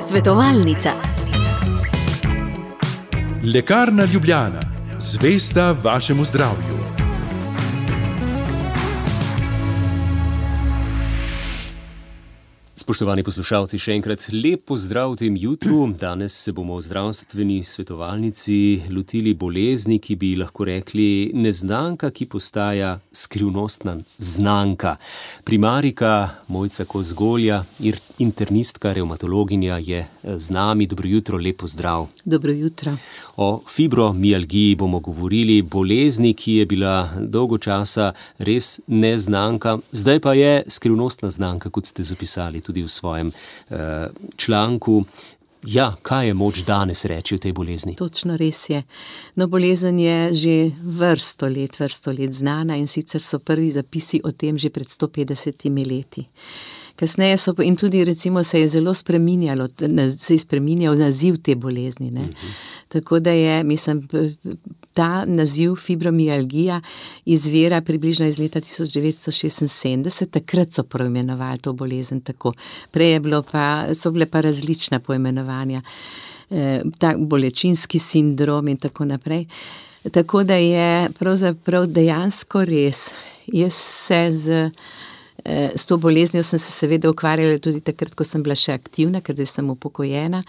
Svetovalnica. Lekarna Ljubljana, zvesta vašemu zdravju. Spoštovani poslušalci, še enkrat lep pozdrav v tem jutru. Danes se bomo v zdravstveni svetovalnici lotili bolezni, ki bi lahko rekli neznanka, ki postaja skrivnostna znanka. Primarika Mojca Kozgolja, internistka, reumatologinja je z nami. Dobro jutro, lep pozdrav. Dobro jutro. O fibromialgiji bomo govorili, bolezni, ki je bila dolgo časa res neznanka, zdaj pa je skrivnostna znanka, kot ste zapisali tudi v svojem uh, članku. Ja, kaj je moč danes reči o tej bolezni? Točno res je. No, bolezen je že vrsto let, vrsto let znana in sicer so prvi zapisi o tem že pred 150 leti. Kasneje so in tudi recimo se je zelo spreminjalo, se je spreminjal naziv te bolezni. Ne? Uh -huh. Tako da je, mislim, ta naziv fibromialgija izvira približno iz leta 1976, takrat so poimenovali to bolezen tako. Prej pa, so bile pa različna poimenovanja, eh, ta bolečinski sindrom in tako naprej. Tako da je pravzaprav dejansko res. Jaz se z, s to boleznijo sem se seveda ukvarjala tudi takrat, ko sem bila še aktivna, ker zdaj sem upokojena.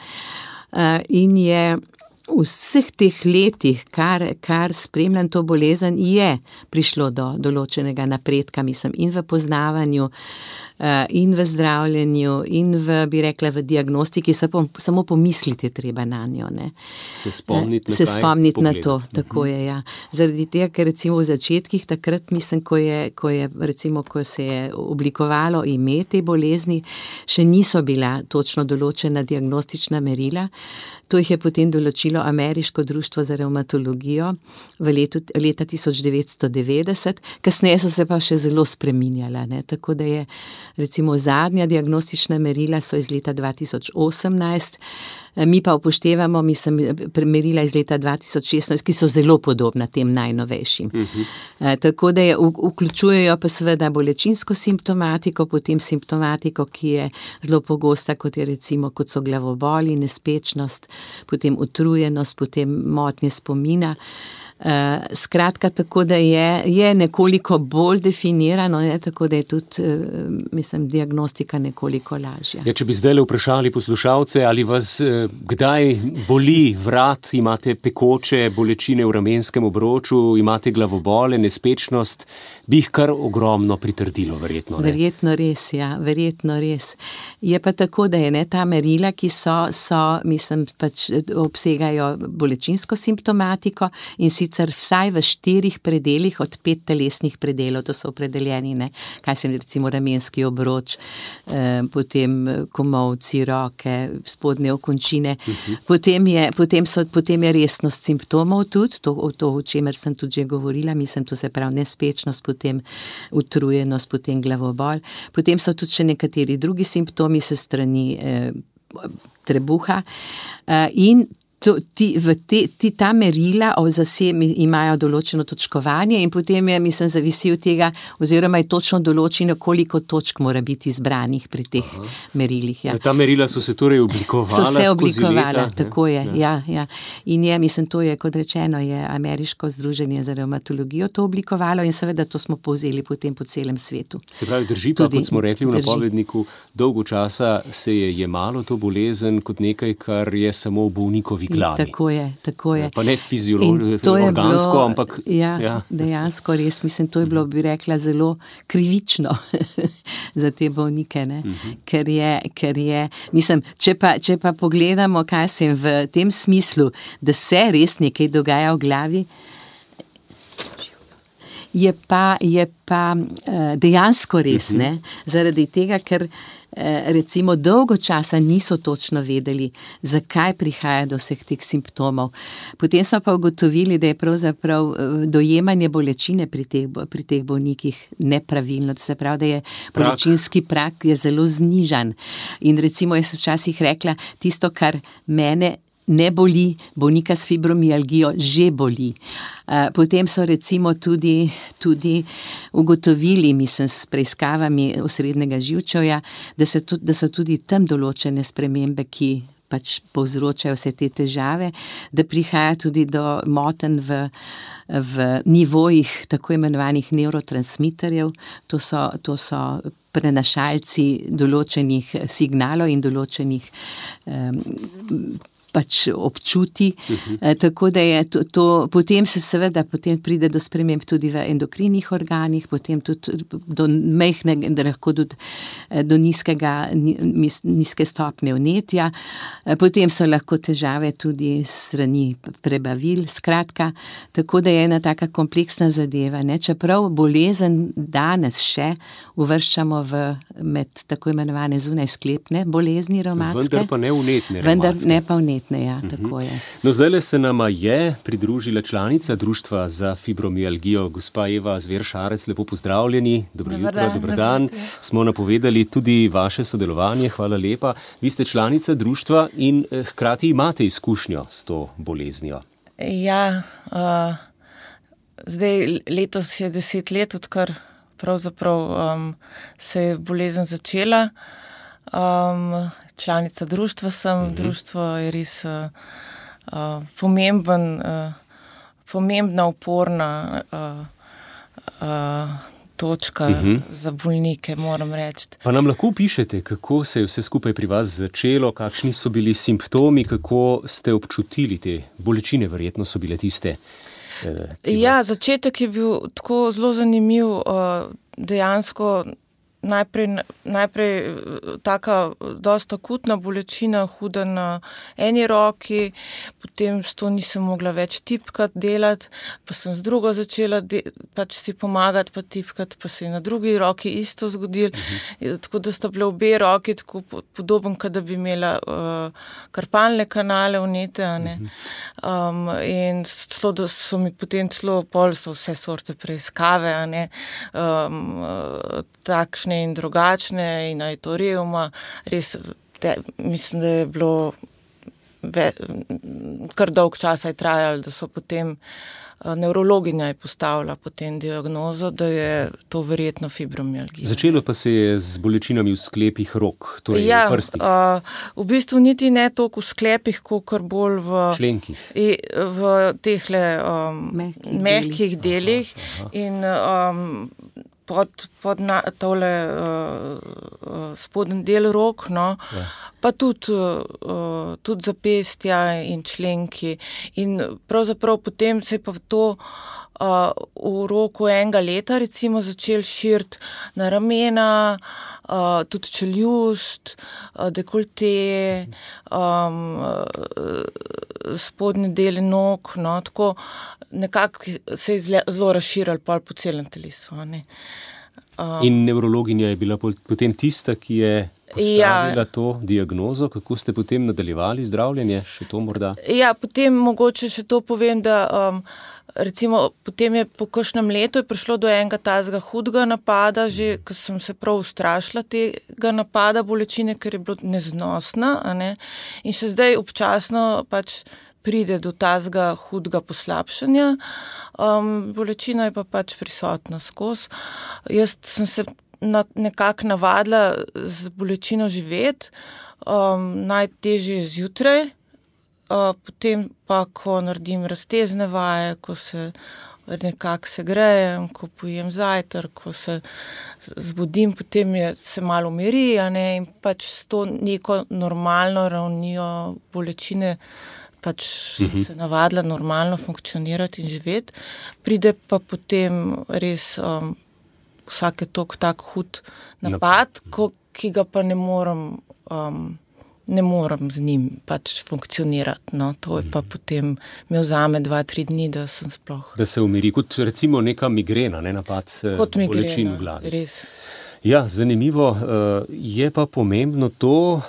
Eh, in je v vseh teh letih, kar, kar spremljam to bolezen, je prišlo do določenega napredka, mislim, in v poznavanju, in v zdravljenju, in v, bi rekla, v diagnostiki, samo, samo pomisliti treba na njo. Ne. Se spomniti, uh, se spomniti na to, tako je. Ja. Zaradi tega, ker recimo v začetkih, takrat mislim, ko, je, ko, je, recimo, ko se je oblikovalo ime te bolezni, še niso bila točno določena diagnostična merila. To jih je potem določilo Ameriško društvo za reumatologijo v letu leta 1990, kasneje so se pa še zelo spreminjala. Ne? Tako da je recimo zadnja diagnostična merila so iz leta 2018. Mi pa upoštevamo, mislim, merila iz leta 2016, ki so zelo podobna tem najnovejšim. Uh mhm. -huh. Tako da je, vključujejo pa seveda bolečinsko simptomatiko, potem simptomatiko, ki je zelo pogosta, kot je recimo, kot so glavoboli, nespečnost, potem utrujenost, potem motnje spomina. Uh, skratka, tako da je, je nekoliko bolj definirano, ne, tako da je tudi, uh, mislim, diagnostika nekoliko lažja. Ja, če bi zdaj le vprašali poslušalce, ali vas uh, kdaj boli vrat, imate pekoče bolečine v ramenskem obroču, imate glavobole, nespečnost, bi jih kar ogromno pritrdilo, verjetno. Ne? Verjetno res, ja, verjetno res. Je pa tako, da je ne ta merila, ki so, so mislim, pač obsegajo bolečinsko simptomatiko in sicer sicer vsaj v štirih predeljih od pet telesnih predelov, to so opredeljeni, ne? kaj se recimo ramenski obroč, eh, potem komovci, roke, spodnje okončine. Uh mhm. -huh. potem, je, potem, so, potem je resnost simptomov tudi, to, to o čemer sem tudi že govorila, mislim, to se pravi nespečnost, potem utrujenost, potem glavobol. Potem so tudi še nekateri drugi simptomi se strani eh, trebuha. Uh, in to, ti, te, ti, ta merila o zasebni imajo določeno točkovanje, in potem je, mislim, zavisi od tega, oziroma je točno določeno, koliko točk mora biti izbranih pri teh Aha. merilih. Ja. Ta merila so se torej oblikovala. So se oblikovala, tako je. Ja. Ja, ja. In je, mislim, to je, kot rečeno, je Ameriško združenje za reumatologijo to oblikovalo in seveda to smo povzeli potem po celem svetu. Se pravi, drži pa, kot smo rekli v drži. napovedniku, dolgo časa se je jemalo to bolezen kot nekaj, kar je samo bolnikovi glavi. Tako je, tako je. Pa ne fiziološko, organsko, bilo, ampak. Ja, ja, dejansko res mislim, to je bilo, bi rekla, zelo krivično za te bolnike. Uh mhm. -huh. ker, je, ker je, mislim, če pa, če pa pogledamo, kaj se jim v tem smislu, da se res nekaj dogaja v glavi. Je pa, je pa eh, dejansko res, uh mhm. -huh. zaradi tega, ker recimo dolgo časa niso točno vedeli, zakaj prihaja do vseh teh simptomov. Potem so pa ugotovili, da je pravzaprav eh, dojemanje bolečine pri teh, pri teh bolnikih nepravilno. To se pravi, da je bolečinski prak je zelo znižan. In recimo jaz včasih rekla, tisto, kar mene ne boli, bolnika s fibromialgijo že boli. Potem so recimo tudi, tudi ugotovili, mislim, s preiskavami osrednjega živčevja, da, da so tudi tam določene spremembe, ki pač povzročajo vse te težave, da prihaja tudi do motenj v, v nivojih tako imenovanih neurotransmiterjev, to so, to so prenašalci določenih signalov in določenih um, pač občuti. Uh -huh. e, tako da je to, to, potem se seveda potem pride do sprememb tudi v endokrinih organih, potem tudi do mehkega, da lahko tudi e, do nizkega, nizke stopne vnetja, e, potem so lahko težave tudi strani prebavil. Skratka, tako da je ena taka kompleksna zadeva. Ne? Čeprav bolezen danes še uvrščamo v med tako imenovane zunaj sklepne bolezni romanske. Vendar pa ne vnetne. Vendar ne pa vnetne verjetne. Ja, tako je. No, zdaj le se nama je pridružila članica Društva za fibromialgijo, gospa Eva Zveršarec. Lepo pozdravljeni, dobro jutro, dobro dan. Smo napovedali tudi vaše sodelovanje, hvala lepa. Vi ste članica društva in eh, hkrati imate izkušnjo s to boleznijo. Ja, uh, zdaj letos je deset let, odkar um, se je bolezen začela. Um, članica društva sem, uh mhm. -huh. društvo je res uh, uh, pomemben, uh, pomembna, uporna uh, uh, točka uh mhm. -huh. za bolnike, moram reči. Pa nam lahko pišete, kako se je vse skupaj pri vas začelo, kakšni so bili simptomi, kako ste občutili te bolečine, verjetno so bile tiste. Ja, vas... začetek je bil tako zelo zanimiv. Dejansko najprej, najprej eh, tako zelo akutna bolečina, huda na eni roki, potem s to nisem mogla več tipkati, delati, pa sem z drugo začela pač si pomagati, pa tipkati, pa se je na drugi roki isto zgodilo. Mhm. -huh. Tako da sta bile obe roki tako podoben, kot da bi imela uh, karpalne kanale vnete. -huh. um, in to, da so mi potem celo pol, so vse sorte preiskave, um, uh, takšne takšne in drugačne, in naj to reuma. Res, te, mislim, da je bilo ve, kar dolg čas trajalo, da so potem. Eh, nevrologinja je postavila potem diagnozo, da je to verjetno fibromialgija. Začelo pa se je z bolečinami v sklepih rok, torej ja, v prstih. Uh, v bistvu niti ne toliko v sklepih, kot bolj v členkih. V teh um, mehkih delih. Aha, aha. In, um, pod, pod na, tole uh, spodnji del rok, no, ja. pa tudi, uh, tudi zapestja in členki. In pravzaprav potem se je pa to. Uh, v roku enega leta, recimo, začel širiti na ramena, uh, tudi čeljust, uh, dekolte, um, uh, spodnji del nog. No, tako nekako se je zelo razširil po celem telesu. Uh, Um, In nevrologinja je bila potem tista, ki je postavila ja, to diagnozo. Kako ste potem nadaljevali zdravljenje? Še to morda? Ja, potem mogoče še to povem, da um, recimo, potem je po kakšnem letu prišlo do enega tazga hudega napada, že ko sem se prav ustrašila tega napada bolečine, ker je bilo neznosna. Ne? In še zdaj občasno pač pride do tazga hudega poslabšanja, um, bolečina je pa pač prisotna skozi. Jaz sem se na, nekako navadila z bolečino živeti, um, najtežje zjutraj, uh, potem pa, ko naredim raztezne vaje, ko se nekako se grejem, ko pojem zajtrk, ko se zbudim, potem je, se malo umiri in pač s to neko normalno ravnijo bolečine pač uh -huh. se navadila normalno funkcionirati in živeti, pride pa potem res um, vsake tok tak hud napad, ko, ki ga pa ne morem. Um, Ne morem z njim pač funkcionirati. No. To je pa mhm. potem mi vzame dva, tri dni, da sem sploh. Da se umiri, kot recimo neka migrena, ne napad, kot migrena, v glavi. Res. Ja, zanimivo je pa pomembno to,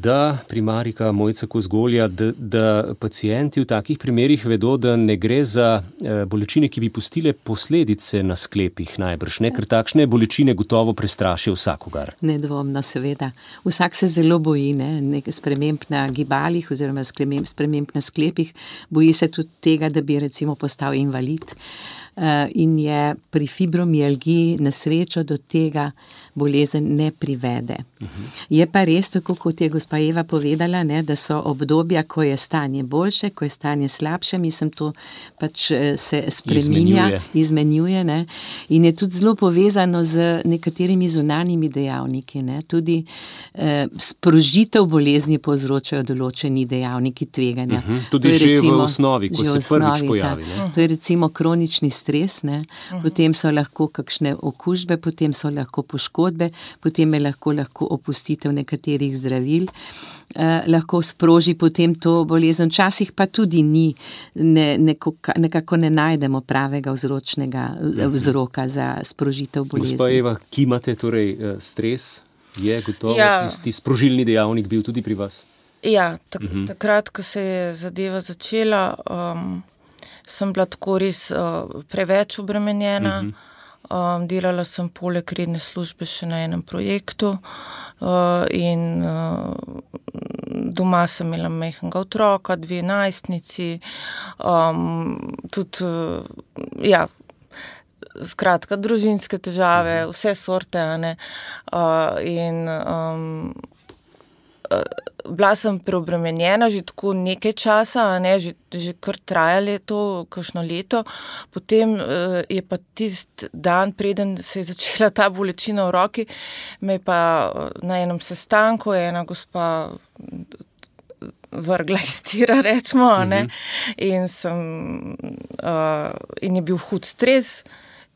da primarika Mojca Kozgolja, da, da pacijenti v takih primerih vedo, da ne gre za bolečine, ki bi pustile posledice na sklepih najbrž, ne? ker takšne bolečine gotovo prestrašijo vsakogar. Nedvomno, seveda. Vsak se zelo boji ne? nekaj sprememb na gibalih oziroma sprememb na sklepih, boji se tudi tega, da bi recimo postal invalid. Eh, in je pri fibromialgiji na srečo do tega bolezen ne privede. Je pa res, tako kot je gospa Eva povedala, ne, da so obdobja, ko je stanje boljše, ko je stanje slabše, mislim, to pač eh, se spreminja, izmenjuje, izmenjuje ne, in je tudi zelo povezano z nekaterimi zunanimi dejavniki. Ne. Tudi eh, sprožitev bolezni povzročajo določeni dejavniki tveganja. Uh mhm. -huh. Tudi že recimo, v osnovi, ko se osnovi, prvič pojavi. Ta, to je recimo kronični stres, ne? potem so lahko kakšne okužbe, potem so lahko poškodbe, potem je lahko, lahko opustitev nekaterih zdravil. Eh, lahko sproži potem to bolezen, včasih pa tudi ni, ne, neko, nekako ne najdemo pravega vzročnega mhm. vzroka za sprožitev bolezni. Gospa Eva, ki imate torej eh, stres, je gotovo ja. tisti sprožilni dejavnik bil tudi pri vas? Ja, tak, uh mhm. -huh. takrat, ko se je zadeva začela. Um, sem bila tako res uh, preveč obremenjena. Uh -huh. Um, delala sem poleg redne službe še na enem projektu, uh, in uh, doma sem imela mehkega otroka, dve najstnici, um, tudi, uh, ja, skratka, družinske težave, vse sorte. Uh, in um, bila sem preobremenjena že tako nekaj časa, ne, že, že kar trajalo to, kakšno leto. Potem uh, je pa tisti dan, preden se je začela ta bolečina v roki, me je pa eh, na enem sestanku ena gospa. Vrgla iz tira, rečemo, uh -huh. in, sem, uh, in je bil hud stres,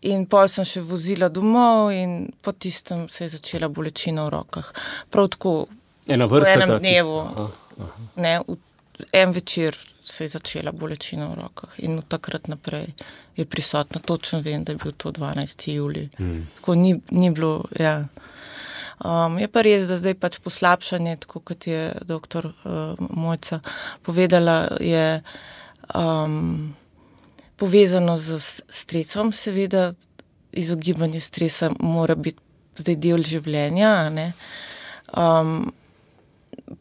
in pol sem še vozila domov, in po tistem se je začela bolečina v rokah. Prav tako Ena vrsta. V enem taki. dnevu, aha, aha. Ne, v en večer se je začela bolečina v rokah in od takrat naprej je prisotna. Točno vem, da je bil to 12. juli. Hmm. Tako ni, ni bilo. Ja. Um, je pa res, da zdaj pač poslabšanje, tako kot je dr. Uh, Mojca povedala, je um, povezano z stresom. Seveda, izogibanje stresa mora biti zdaj del življenja. Um,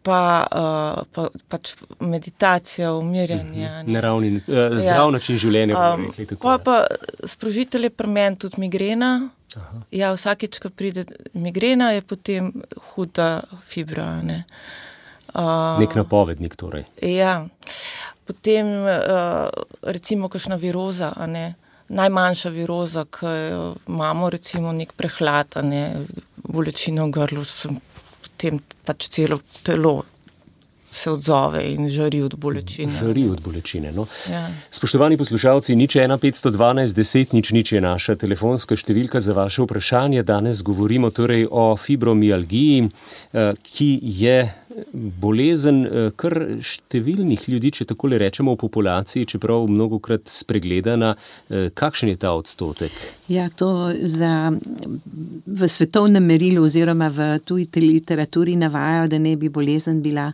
pa, uh, pa pač meditacija, umirjanje. Mhm. Naravni, uh, zdrav ja. način življenja. Um, rekli, pa pa sprožitelj je pri meni tudi migrena. Ja, vsakeč, ko pride migrena, je potem huda fibra. Ne? Uh, Nek napovednik. Torej. Ja. Potem, uh, recimo, kakšna viroza. Najmanjša viroza, ki jo imamo, recimo, nek prehlad, ne, bolečino v grlu, sem potem pač celo telo se odzove in žari od bolečine. Žari od bolečine. No. Ja. Spoštovani poslušalci, nič 1, 512, 10, nič, nič je naša telefonska številka za vaše vprašanje. Danes govorimo torej o fibromialgiji, eh, ki je bolezen eh, kar številnih ljudi, če tako rečemo, v populaciji, čeprav mnogo krat spregledana. Eh, kakšen je ta odstotek? Ja, to za, v svetovnem merilu oziroma v tuji literaturi navajajo, da ne bi bolezen bila.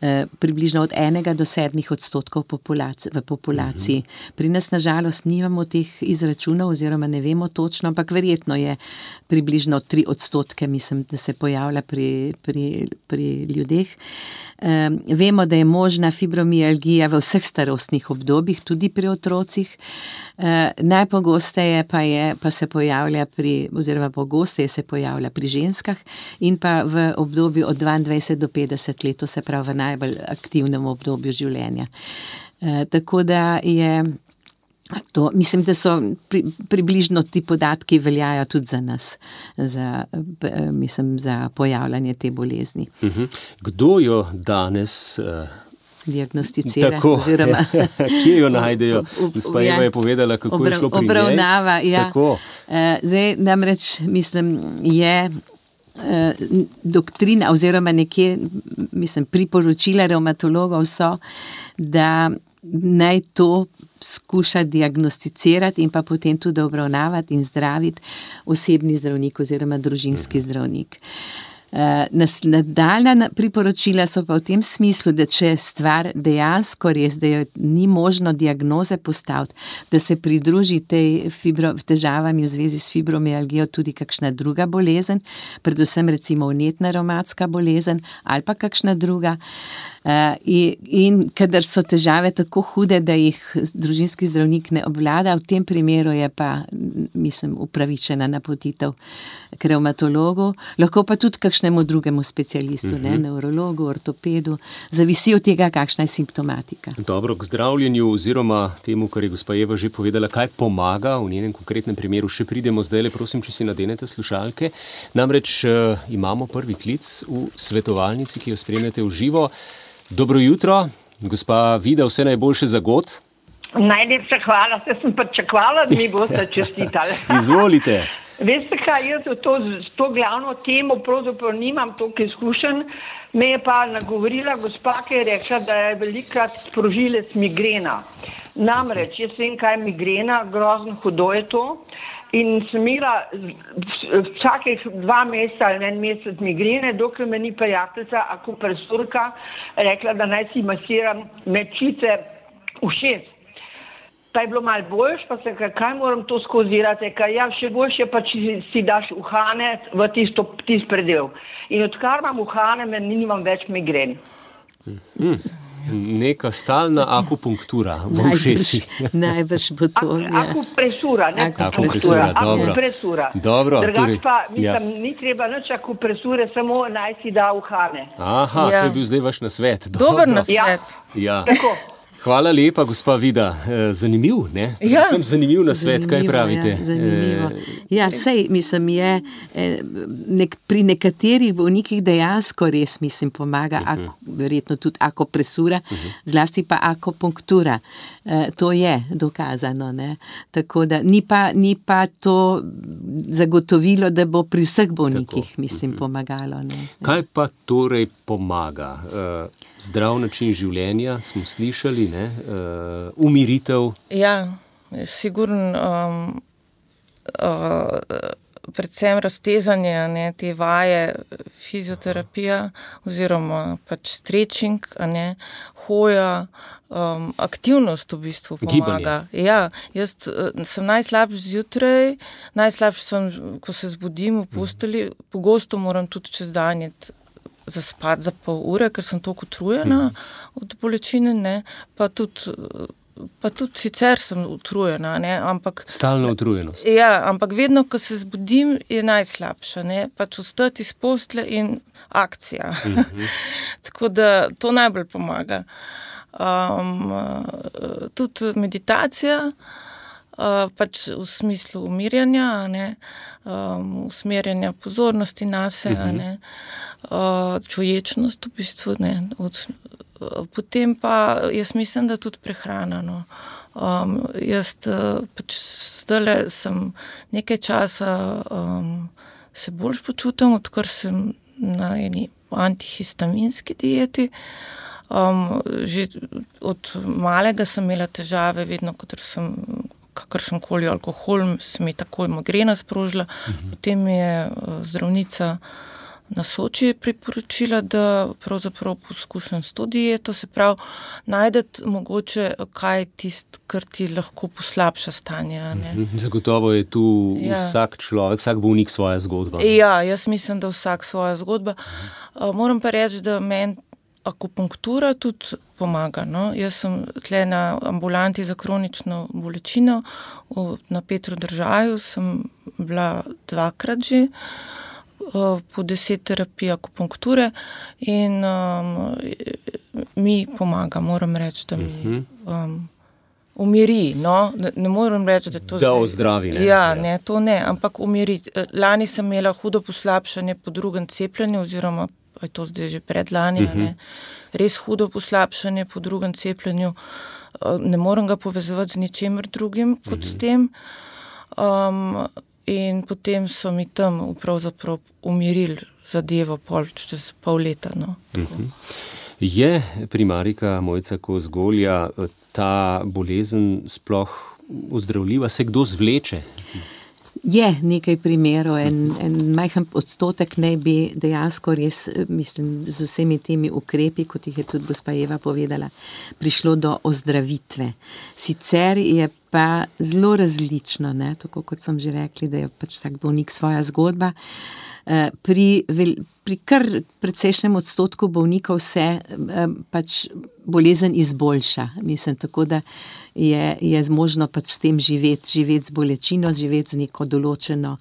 Eh, približno od enega do sedmih odstotkov populaci, v populaciji. Mhm. Pri nas, nažalost, nimamo teh izračunov, oziroma ne vemo točno, ampak verjetno je približno tri odstotke, mislim, da se pojavlja pri, pri, pri ljudeh. Vemo, da je možna fibromialgija v vseh starostnih obdobjih, tudi pri otrocih. Uh, najpogosteje pa, je, pa se pojavlja pri, oziroma pogosteje se pojavlja pri ženskah in pa v obdobju od 22 do 50 let, se pravi v najbolj aktivnem obdobju življenja. Uh, tako da je. To, mislim, da so pri, približno ti podatki veljajo tudi za nas, za, mislim, za pojavljanje te bolezni. Uh mhm. -huh. Kdo jo danes uh, diagnosticira? Tako, oziroma, kje jo najdejo? Gospa Eva je povedala, kako obra, je šlo pri obravnava. Ja. Uh, zdaj, namreč, mislim, je. Doktrina, oziroma nekje, mislim, priporočila reumatologov so, da naj to skuša diagnosticirati in pa potem tudi obravnavati in zdraviti osebni zdravnik oziroma družinski zdravnik. Eh, nadaljna priporočila so pa v tem smislu, da če stvar dejansko res, da jo ni možno diagnoze postaviti, da se pridruži tej fibro, težavami v zvezi s fibromialgijo tudi kakšna druga bolezen, predvsem recimo unetna reumatska bolezen ali pa kakšna druga. Uh, in, in kadar so težave tako hude, da jih družinski zdravnik ne obvlada, v tem primeru je pa, mislim, upravičena napotitev k reumatologu, lahko pa tudi kakšnemu drugemu specialistu, uh -huh. ne, mhm. neurologu, ortopedu, zavisi od tega, kakšna je simptomatika. Dobro, k zdravljenju oziroma temu, kar je gospa Eva že povedala, kaj pomaga v njenem konkretnem primeru, še pridemo zdaj, le prosim, če si nadenete slušalke. Namreč uh, imamo prvi klic v svetovalnici, ki jo spremljate v živo. Dobro jutro, gospa Vida, vse najboljše za god. Najlepša hvala, se sem pa čakala, da mi boste čestitali. Izvolite. Veste kaj, jaz to, to glavno temo pravzaprav nimam toliko izkušenj. Me je pa nagovorila gospa, ki je rekla, da je velikrat sprožilec migrena. Namreč, jaz vem, kaj je migrena, grozno hudo je to. In sem imela vsakih dva meseca ali en mesec migrene, dokler me ni prijateljica, akupresurka, rekla, da naj si masiram mečice v šest. Pa je bilo malo boljš, pa se kaj, kaj moram to skozirati, kaj ja, še boljše pa, če si daš uhane v tisto, tist predel. In odkar imam uhane, me nimam več migren. Mm neka stalna akupunktura v ušesih. Najbrž bo to. Ja. Akupresura, ne akupresura. Akupresura, dobro. Torej, pa, mislim, ja. ni treba nič akupresure, samo naj si da uhane. Aha, ja. to je bil zdaj vaš nasvet. Dober nasvet. Ja. ja. Hvala lepa, gospa Vida. Eh, zanimiv, ne? Ja. Sem zanimiv na svet, zanimivo, kaj pravite. Ja, zanimivo. Ja, sej, mislim, je, eh, nek, pri nekaterih bolnikih dejansko res mislim, pomaga, uh -huh. ak, verjetno tudi akopresura, uh -huh. zlasti pa akopunktura. Eh, to je dokazano. Ne? Tako da ni pa, ni pa to zagotovilo, da bo pri vseh bolnikih, Tako. mislim, uh -huh. pomagalo. Ne? Kaj pa torej pomaga? Zdrav način življenja smo slišali ne, uh, umiritev. Ja, sigurno. Um, uh, predvsem raztezanje, ne, te vaje, fizioterapija, oziroma pač strečing, ne, hoja, um, aktivnost v bistvu pomaga. Ja, jaz uh, sem najslabši zjutraj, najslabši sem, ko se zbudim v posteli, pogosto moram tudi čez dan zaspati za pol ure, ker sem tako utrujena mm od bolečine. Ne? Pa tudi. Pa tudi sicer sem utrujena. Ne? Ampak, Stalno utrujenost. Ja, ampak vedno, ko se zbudim, je najslabša. Pač vstati iz postle in akcija. Mm -hmm. Tako da to najbolj pomaga. Um, tudi meditacija, uh, pač v smislu umirjanja, um, usmerjanja pozornosti na sebe. Mm -hmm čuječnost, v bistvu ne. Od, potem pa jaz mislim, da tudi prehrana. No. Um, jaz pač zdaj sem nekaj časa um, se bolj počutim, odkar sem na eni antihistaminski dieti. Um, že od malega sem imela težave, vedno, ko sem kakršen koli alkohol, se mi tako imogrena sprožila. Uh mhm. -huh. Potem je uh, zdravnica na Soči je priporočila, da pravzaprav poskušam s to dieto, se pravi, najdete mogoče kaj tist, kar ti lahko poslabša stanje. Mhm. Zagotovo je tu ja. vsak človek, vsak bolnik svoja zgodba. Ja, jaz mislim, da vsak svoja zgodba. Mhm. Moram pa reči, da meni akupunktura tudi pomaga. No? Jaz sem tle na ambulanti za kronično bolečino, na Petru držaju sem bila dvakrat že. Eh, po deset terapij akupunkture in um, mi pomaga, moram reči, da mi um, umiri. No? Ne, ne morem reči, da je to zelo. Da ozdravi. Ne? Ja, ne, to ne, ampak umiri. Lani sem imela hudo poslabšanje po drugem cepljenju, oziroma je to zdaj že predlani. Uh -huh. Res hudo poslabšanje po drugem cepljenju. Ne morem ga povezati z ničemer drugim kot uh -huh. s tem. Um, In potem so mi tam pravzaprav umirili zadevo pol, čez pol leta. No, mhm. Je primarika Mojca Kozgolja ta bolezen sploh ozdravljiva, se kdo zvleče? Je nekaj primerov, en, en majhen odstotek naj bi dejansko res, mislim, z vsemi temi ukrepi, kot jih je tudi gospa Eva povedala, prišlo do ozdravitve. Sicer je pa zelo različno, ne? tako kot sem že rekli, da je pač vsak bolnik svoja zgodba. Eh, pri, pri kar precejšnjem odstotku bolnikov se eh, pač bolezen izboljša. Mislim, tako da je, je možno pač s tem živeti, živeti z bolečino, živeti z neko določeno,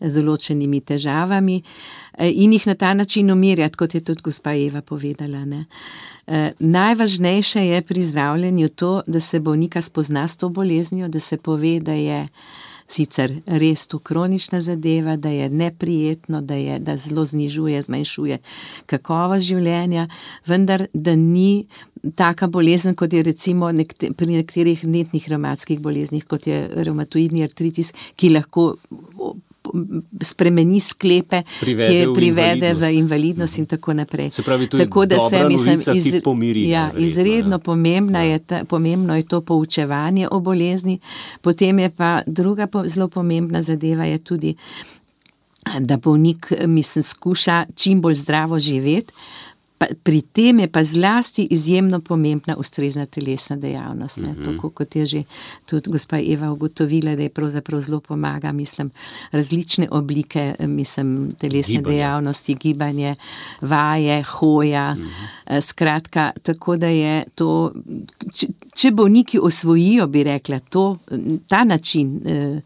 z določenimi težavami eh, in jih na ta način umirjati, kot je tudi gospa Eva povedala. Ne. Najvažnejše je pri zdravljenju to, da se bolnika spozna s to boleznijo, da se pove, da je sicer res tu kronična zadeva, da je neprijetno, da, je, da zelo znižuje, zmanjšuje kakovost življenja, vendar da ni taka bolezen, kot je recimo nekte, pri nekaterih netnih reumatskih boleznih, kot je reumatoidni artritis, ki lahko spremeni sklepe, privede ki je privede v invalidnost, v invalidnost in tako naprej. Se pravi, to je tako da se mislim, ki pomiri, ja, verjetno, izredno ja. pomembna je ta, pomembno je to poučevanje o bolezni, potem je pa druga po, zelo pomembna zadeva je tudi, da bolnik, mislim, skuša čim bolj zdravo živeti. Pa, pri tem je pa zlasti izjemno pomembna ustrezna telesna dejavnost. Ne, Mhm. tako kot je že tudi gospa Eva ugotovila, da je pravzaprav zelo pomaga, mislim, različne oblike, mislim, telesne Gibanje. dejavnosti, gibanje, vaje, hoja. Mhm. Skratka, tako da je to, če, če bolniki osvojijo, bi rekla, to, ta način, eh,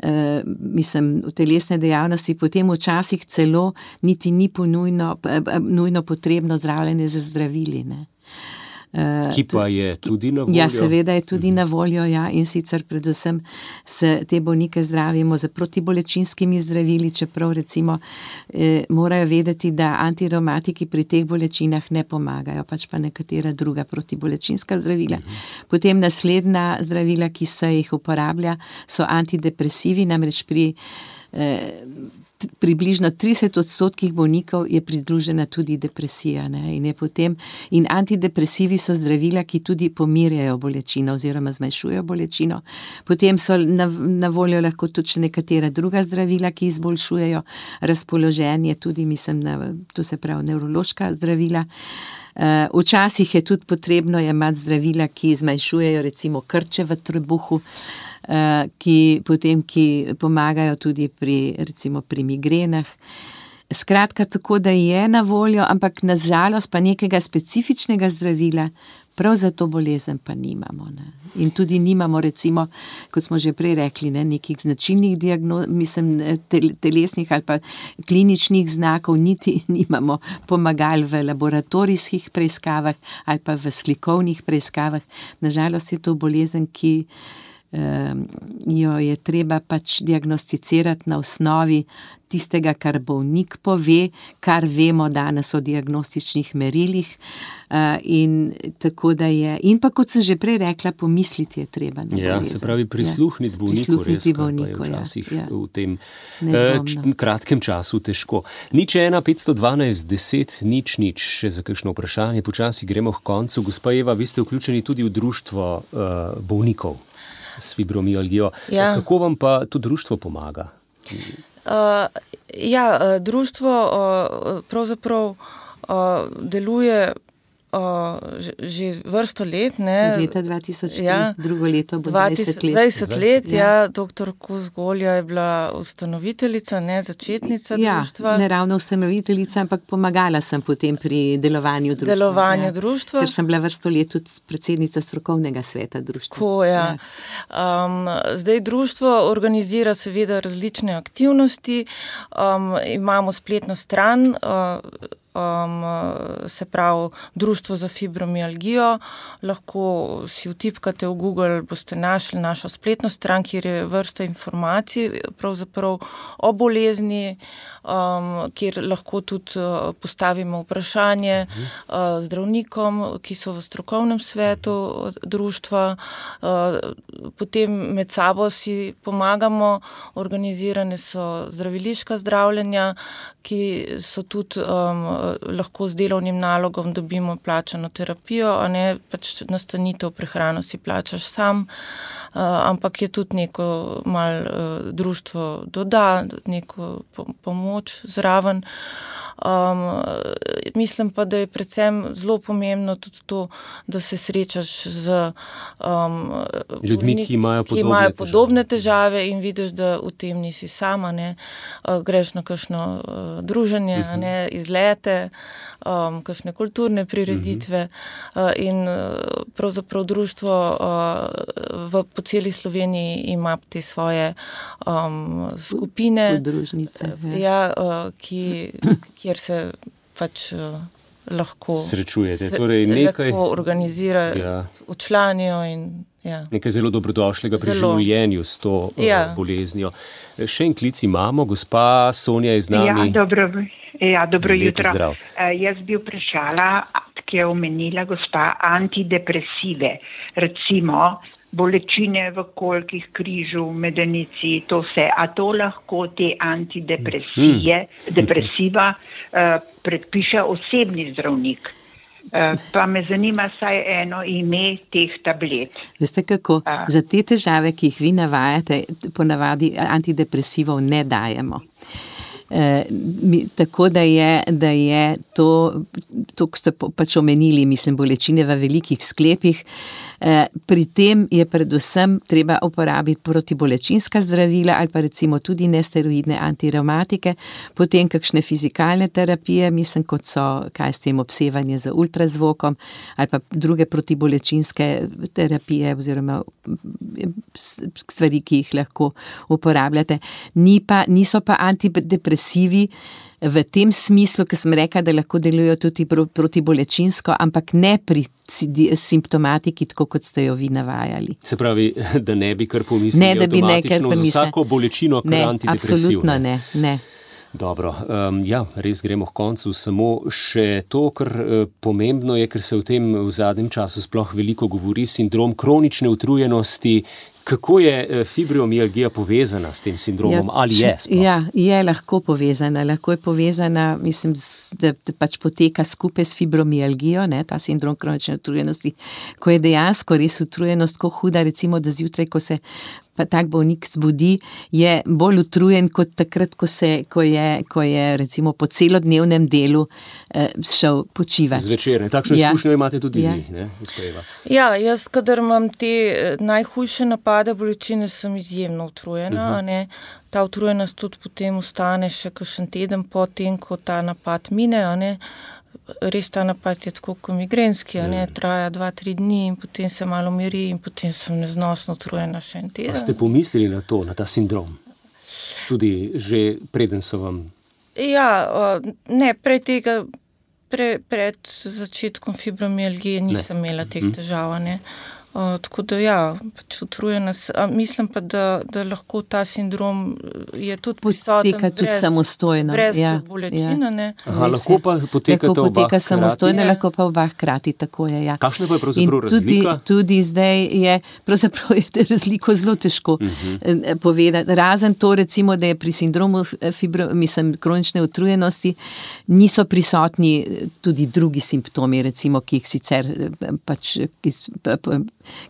eh, mislim, telesne dejavnosti, potem včasih celo niti ni ponujno, eh, eh, nujno potrebno zdravljenje z zdravili. Ne. Eh, Ki pa je tudi na voljo. Ja, seveda je tudi na voljo, ja, in sicer predvsem se te bolnike zdravimo z protibolečinskimi zdravili, čeprav recimo eh, morajo vedeti, da antireumatiki pri teh bolečinah ne pomagajo, pač pa nekatera druga protibolečinska zdravila. Potem naslednja zdravila, ki se jih uporablja, so antidepresivi, namreč pri eh, približno 30 odstotkih bolnikov je pridružena tudi depresija. Ne, in, potem, in antidepresivi so zdravila, ki tudi pomirjajo bolečino oziroma zmanjšujejo bolečino. Potem so na, na voljo lahko tudi nekatera druga zdravila, ki izboljšujejo razpoloženje, tudi mislim, na, to se pravi nevrološka zdravila. Uh, včasih je tudi potrebno jemati zdravila, ki zmanjšujejo recimo krče v trebuhu, uh, ki potem ki pomagajo tudi pri, recimo, pri migrenah. Skratka, tako da je na voljo, ampak nažalost pa nekega specifičnega zdravila prav za to bolezen pa nimamo. Ne. In tudi nimamo, recimo, kot smo že prej rekli, ne, nekih značilnih diagnoz, mislim, tel, telesnih ali pa kliničnih znakov, niti nimamo pomagal v laboratorijskih preiskavah ali pa v slikovnih preiskavah. Nažalost je to bolezen, ki jo je treba pač diagnosticirati na osnovi tistega, kar bolnik pove, kar vemo danes o diagnostičnih merilih. In tako da je, in pa kot sem že prej rekla, pomisliti je treba. Ja, se pravi, prisluhniti Ja, bolniku, prisluhniti res, pa je bolniku, ja, včasih ja. v tem Nedvomno. eh, č- kratkem času težko. Nič ena, 512, 10, nič, nič, še za kakšno vprašanje, počasi gremo k koncu. Gospa Eva, vi ste vključeni tudi v društvo uh, bolnikov s fibromialgijo. Ja. Kako vam pa to društvo pomaga? Uh, ja, uh, društvo uh, pravzaprav uh, deluje uh, že, že vrsto let. Ne? Od leta 2004, Ja. drugo leto bo 20 20 let. 20 let, Ja. ja. Dr. Kuzgolja je bila ustanoviteljica, ne začetnica Ja, društva. ne ravno ustanoviteljica, ampak pomagala sem potem pri delovanju društva. Delovanju ja. društva. Ker sem bila vrsto let tudi predsednica strokovnega sveta društva. Tako, ja. Um, zdaj društvo organizira seveda različne aktivnosti, um, imamo spletno stran. Uh, Um, se pravi, Društvo za fibromialgijo. Lahko si vtipkate v Google, boste našli našo spletno stran, kjer je vrsta informacij o bolezni, um, kjer lahko tudi uh, postavimo vprašanje uh, zdravnikom, ki so v strokovnem svetu uh, društva. Uh, potem med sabo si pomagamo, organizirane so zdraviliška zdravljenja, ki so tudi um, lahko z delovnim nalogom dobimo plačano terapijo, a ne pač nastanitev, prehrano si plačaš sam, uh, ampak je tudi neko mal uh, društvo doda, neko po, pomoč zraven. Um, mislim pa, da je predvsem zelo pomembno tudi to, da se srečaš z um, ljudmi, ki imajo podobne, ki imajo podobne težave. težave in vidiš, da v tem nisi sama. Ne? Uh, greš na kakšno uh, druženje, uh -huh. ne? izlete um, kakšne kulturne prireditve uh -huh. uh, in uh, pravzaprav društvo uh, v, po celi Sloveniji ima te svoje um, skupine, Udružnice, ja. Uh, ki, kjer se pač. Uh, Lahko srečujete. Torej, nekaj lahko organizirajo, ja. učlanijo. In, ja. Nekaj zelo dobrodošlega pri zelo. življenju s to ja. uh, boleznijo. Še en klic imamo, gospa Sonja je z nami. Ja, dobro. Ja, dobro Lepo jutro. Zdrav. Uh, jaz bi vprašala, ki je omenila gospa antidepresive, recimo bolečine v kolkih križu, medenici, to vse. A to lahko te antidepresije, hmm. depresiva uh, predpiše osebni zdravnik? Uh, pa me zanima saj eno ime teh tablet. Veste kako? Uh, Za te težave, ki jih vi navajate, ponavadi antidepresivov ne dajemo. Eh, mi, tako da je, da je to, to, kar ste pač omenili, mislim, bolečine v velikih sklepih. Eh, pri tem je predvsem treba uporabiti protibolečinska zdravila ali pa recimo tudi nesteroidne antireumatike, potem kakšne fizikalne terapije, mislim, kot so, kaj s tem obsevanje z ultrazvokom ali pa druge protibolečinske terapije oziroma stvari, ki jih lahko uporabljate. Ni pa, niso pa antidepresivi v tem smislu, ki sem rekla, da lahko delujejo tudi protibolečinsko, ampak ne pri simptomatiki, tako kot ste jo vi navajali. Se pravi, da ne bi kar pomislili, ne, da bi nekaj pomislili. Vsako bolečino, kar antidepresijo. Absolutno ne. ne. Dobro, um, ja, res gremo k koncu. Samo še to, kar uh, pomembno je, ker se o tem v zadnjem času sploh veliko govori, sindrom kronične utrujenosti, Kako je eh, fibromialgija povezana s tem sindromom? Ja, Ali je? Sploh? Ja, je lahko povezana. Lahko je povezana, mislim, da, da pač poteka skupaj s fibromialgijo, ne, ta sindrom kronične utrujenosti, ko je dejansko res utrujenost tako huda, recimo, da zjutraj, ko se pa tak bolnik zbudi, je bolj utrujen kot takrat, ko, se, ko, je, ko je recimo po celodnevnem delu eh, šel počivati. Zvečer, takšno ja. izkušnjo imate tudi ja. vi, ne, Ja, jaz, kadar imam te eh, najhujše napade bolečine, sem izjemno utrujena, uh mhm. -huh. Ta utrujenost tudi potem ostane še kakšen teden po tem, ko ta napad mine res ta napad je tako kot migrenski, ja. ne traja dva, tri dni in potem se malo miri in potem sem neznosno utrujena še en teden. Ste pomislili na to, na ta sindrom? Tudi že preden so vam. Ja, ne, pred tega, pre, pred začetkom fibromialgije nisem ne. imela teh mhm. težav. Ne. Uh, tako da, ja, pač utrujena sem. Mislim pa, da, da lahko ta sindrom eh, je tudi prisoten. Poteka tudi brez, samostojno. Brez ja, bolečine. Ja. Aha, lahko pa poteka, lahko poteka samostojno, lahko pa oba hkrati. Tako je. Ja. Kakšna pa je pravzaprav razlika? Tudi, tudi zdaj je, je razliko zelo težko uh mhm. -huh. povedati. Razen to, recimo, da je pri sindromu eh, fibro, mislim, kronične utrujenosti niso prisotni tudi drugi simptomi, recimo, ki jih sicer pač. Ki, pa, pa,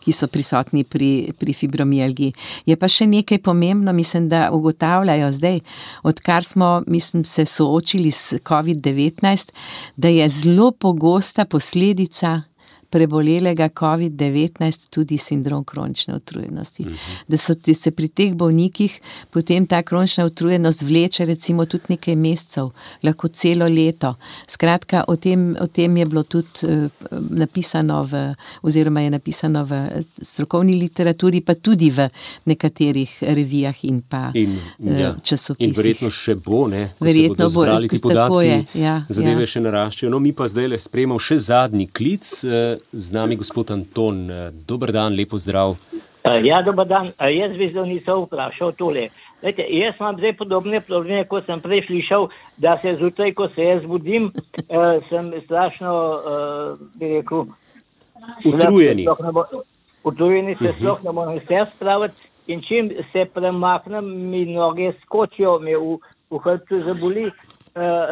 ki so prisotni pri, pri fibromialgiji. Je pa še nekaj pomembno, mislim, da ugotavljajo zdaj, odkar smo mislim, se soočili s COVID-19, da je zelo pogosta posledica prebolelega COVID-19 tudi sindrom kronične utrujenosti. Uh. -huh. Da so se pri teh bolnikih potem ta kronična utrujenost vleče recimo tudi nekaj mesecev, lahko celo leto. Skratka, o tem, o tem je bilo tudi uh, napisano v, oziroma je napisano v strokovni literaturi, pa tudi v nekaterih revijah in pa in, uh, ja. časopisih. In verjetno še bo, ne? Verjetno bo, ti podatki, je, ja, zadeve ja. še naraščajo. No, mi pa zdaj le spremljamo še zadnji klic. Uh, z nami gospod Anton. Dober dan, lepo zdrav. Eh, ja, dober dan. Eh, jaz bi zdaj nisem vprašal tole. Lejte, jaz imam zdaj podobne probleme, kot sem prej slišal, da se zjutraj, ko se jaz zbudim, eh, sem strašno, eh, bi rekel, utrujeni. Utrujeni se uh mhm. -huh. sploh ne morem vse spraviti in čim se premaknem, mi noge skočijo, me v, v hrbtu zaboli uh,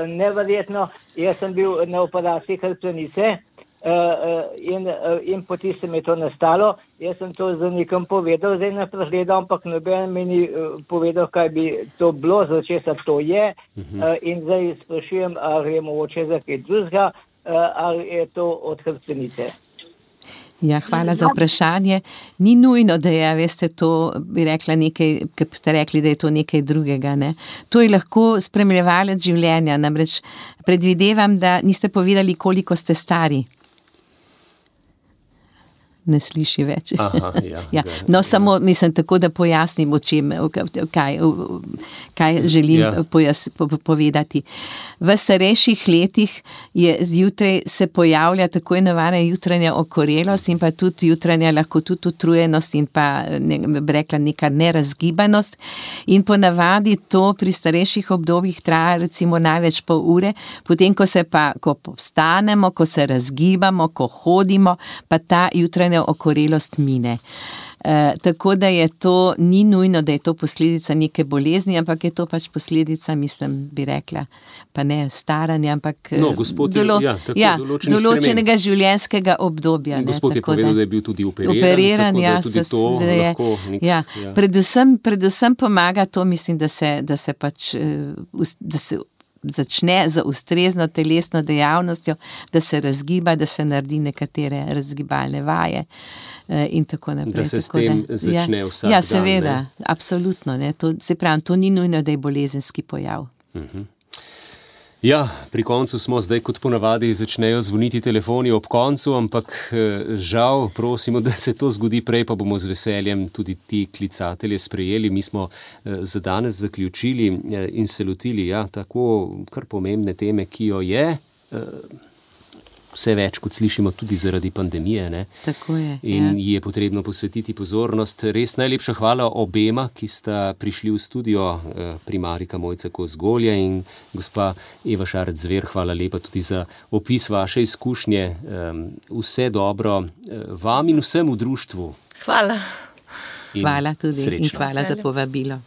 neverjetno. Jaz sem bil na operaciji hrbtenice. Uh, uh, in, uh, in potem se mi je to nastalo. Jaz sem to z nekom povedal, zdaj na pregled, ampak noben mi ni povedal, kaj bi to bilo, za česa to je. Uh, in zdaj sprašujem, ali je mogoče za kaj drugega, ali je to od hrbtenice. Ja, hvala za vprašanje. Ni nujno, da je, veste, to bi rekla nekaj, ki ste rekli, da je to nekaj drugega. Ne? To je lahko spremljevalec življenja. Namreč predvidevam, da niste povedali, koliko ste stari ne sliši več. Aha, ja, ja. No, samo mislim tako, da pojasnim, čem, kaj, kaj želim ja. pojas, po, povedati. V starejših letih je zjutraj se pojavlja tako imenovana jutranja okorelost in pa tudi jutranja lahko tudi utrujenost in pa ne, rekla neka nerazgibanost. In ponavadi to pri starejših obdobjih traja recimo največ pol ure, potem ko se pa, ko postanemo, ko se razgibamo, ko hodimo, pa ta jutranja okorelost mine. E, tako da je to, ni nujno, da je to posledica neke bolezni, ampak je to pač posledica, mislim, bi rekla, pa ne staranja, ampak no, dolo, ja, ja, določenega življenjskega obdobja. Gospod ne, je povedal, da, da je bil tudi operiran. operiran ja, tudi to je, nek, ja, ja. Predvsem, predvsem pomaga to, mislim, da se, da se pač. Eh, da se začne z ustrezno telesno dejavnostjo, da se razgiba, da se naredi nekatere razgibalne vaje. Eh, in tako naprej. Da se s tem da, začne ja, vsak. Ja, seveda, dan, absolutno. To, se pravi, to ni nujno, da je bolezenski pojav. Uh mhm. -huh. Ja, pri koncu smo zdaj, kot ponavadi, začnejo zvoniti telefoni ob koncu, ampak eh, žal, prosimo, da se to zgodi prej, pa bomo z veseljem tudi ti klicatelje sprejeli. Mi smo eh, za danes zaključili eh, in se lotili ja, tako kar pomembne teme, ki jo je vse več, kot slišimo, tudi zaradi pandemije. Je, in ja. ji je potrebno posvetiti pozornost. Res najlepša hvala obema, ki sta prišli v studio, eh, primarika Mojca Kozgolja in gospa Eva Šarec Zver. Hvala lepa tudi za opis vaše izkušnje. Vse dobro eh, vam in vsem v društvu. Hvala. In hvala tudi srečno. in hvala za povabilo.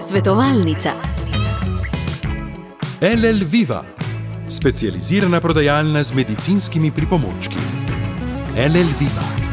Svetovalnica. LL Viva specializirana prodajalna z medicinskimi pripomočki. LL Viva.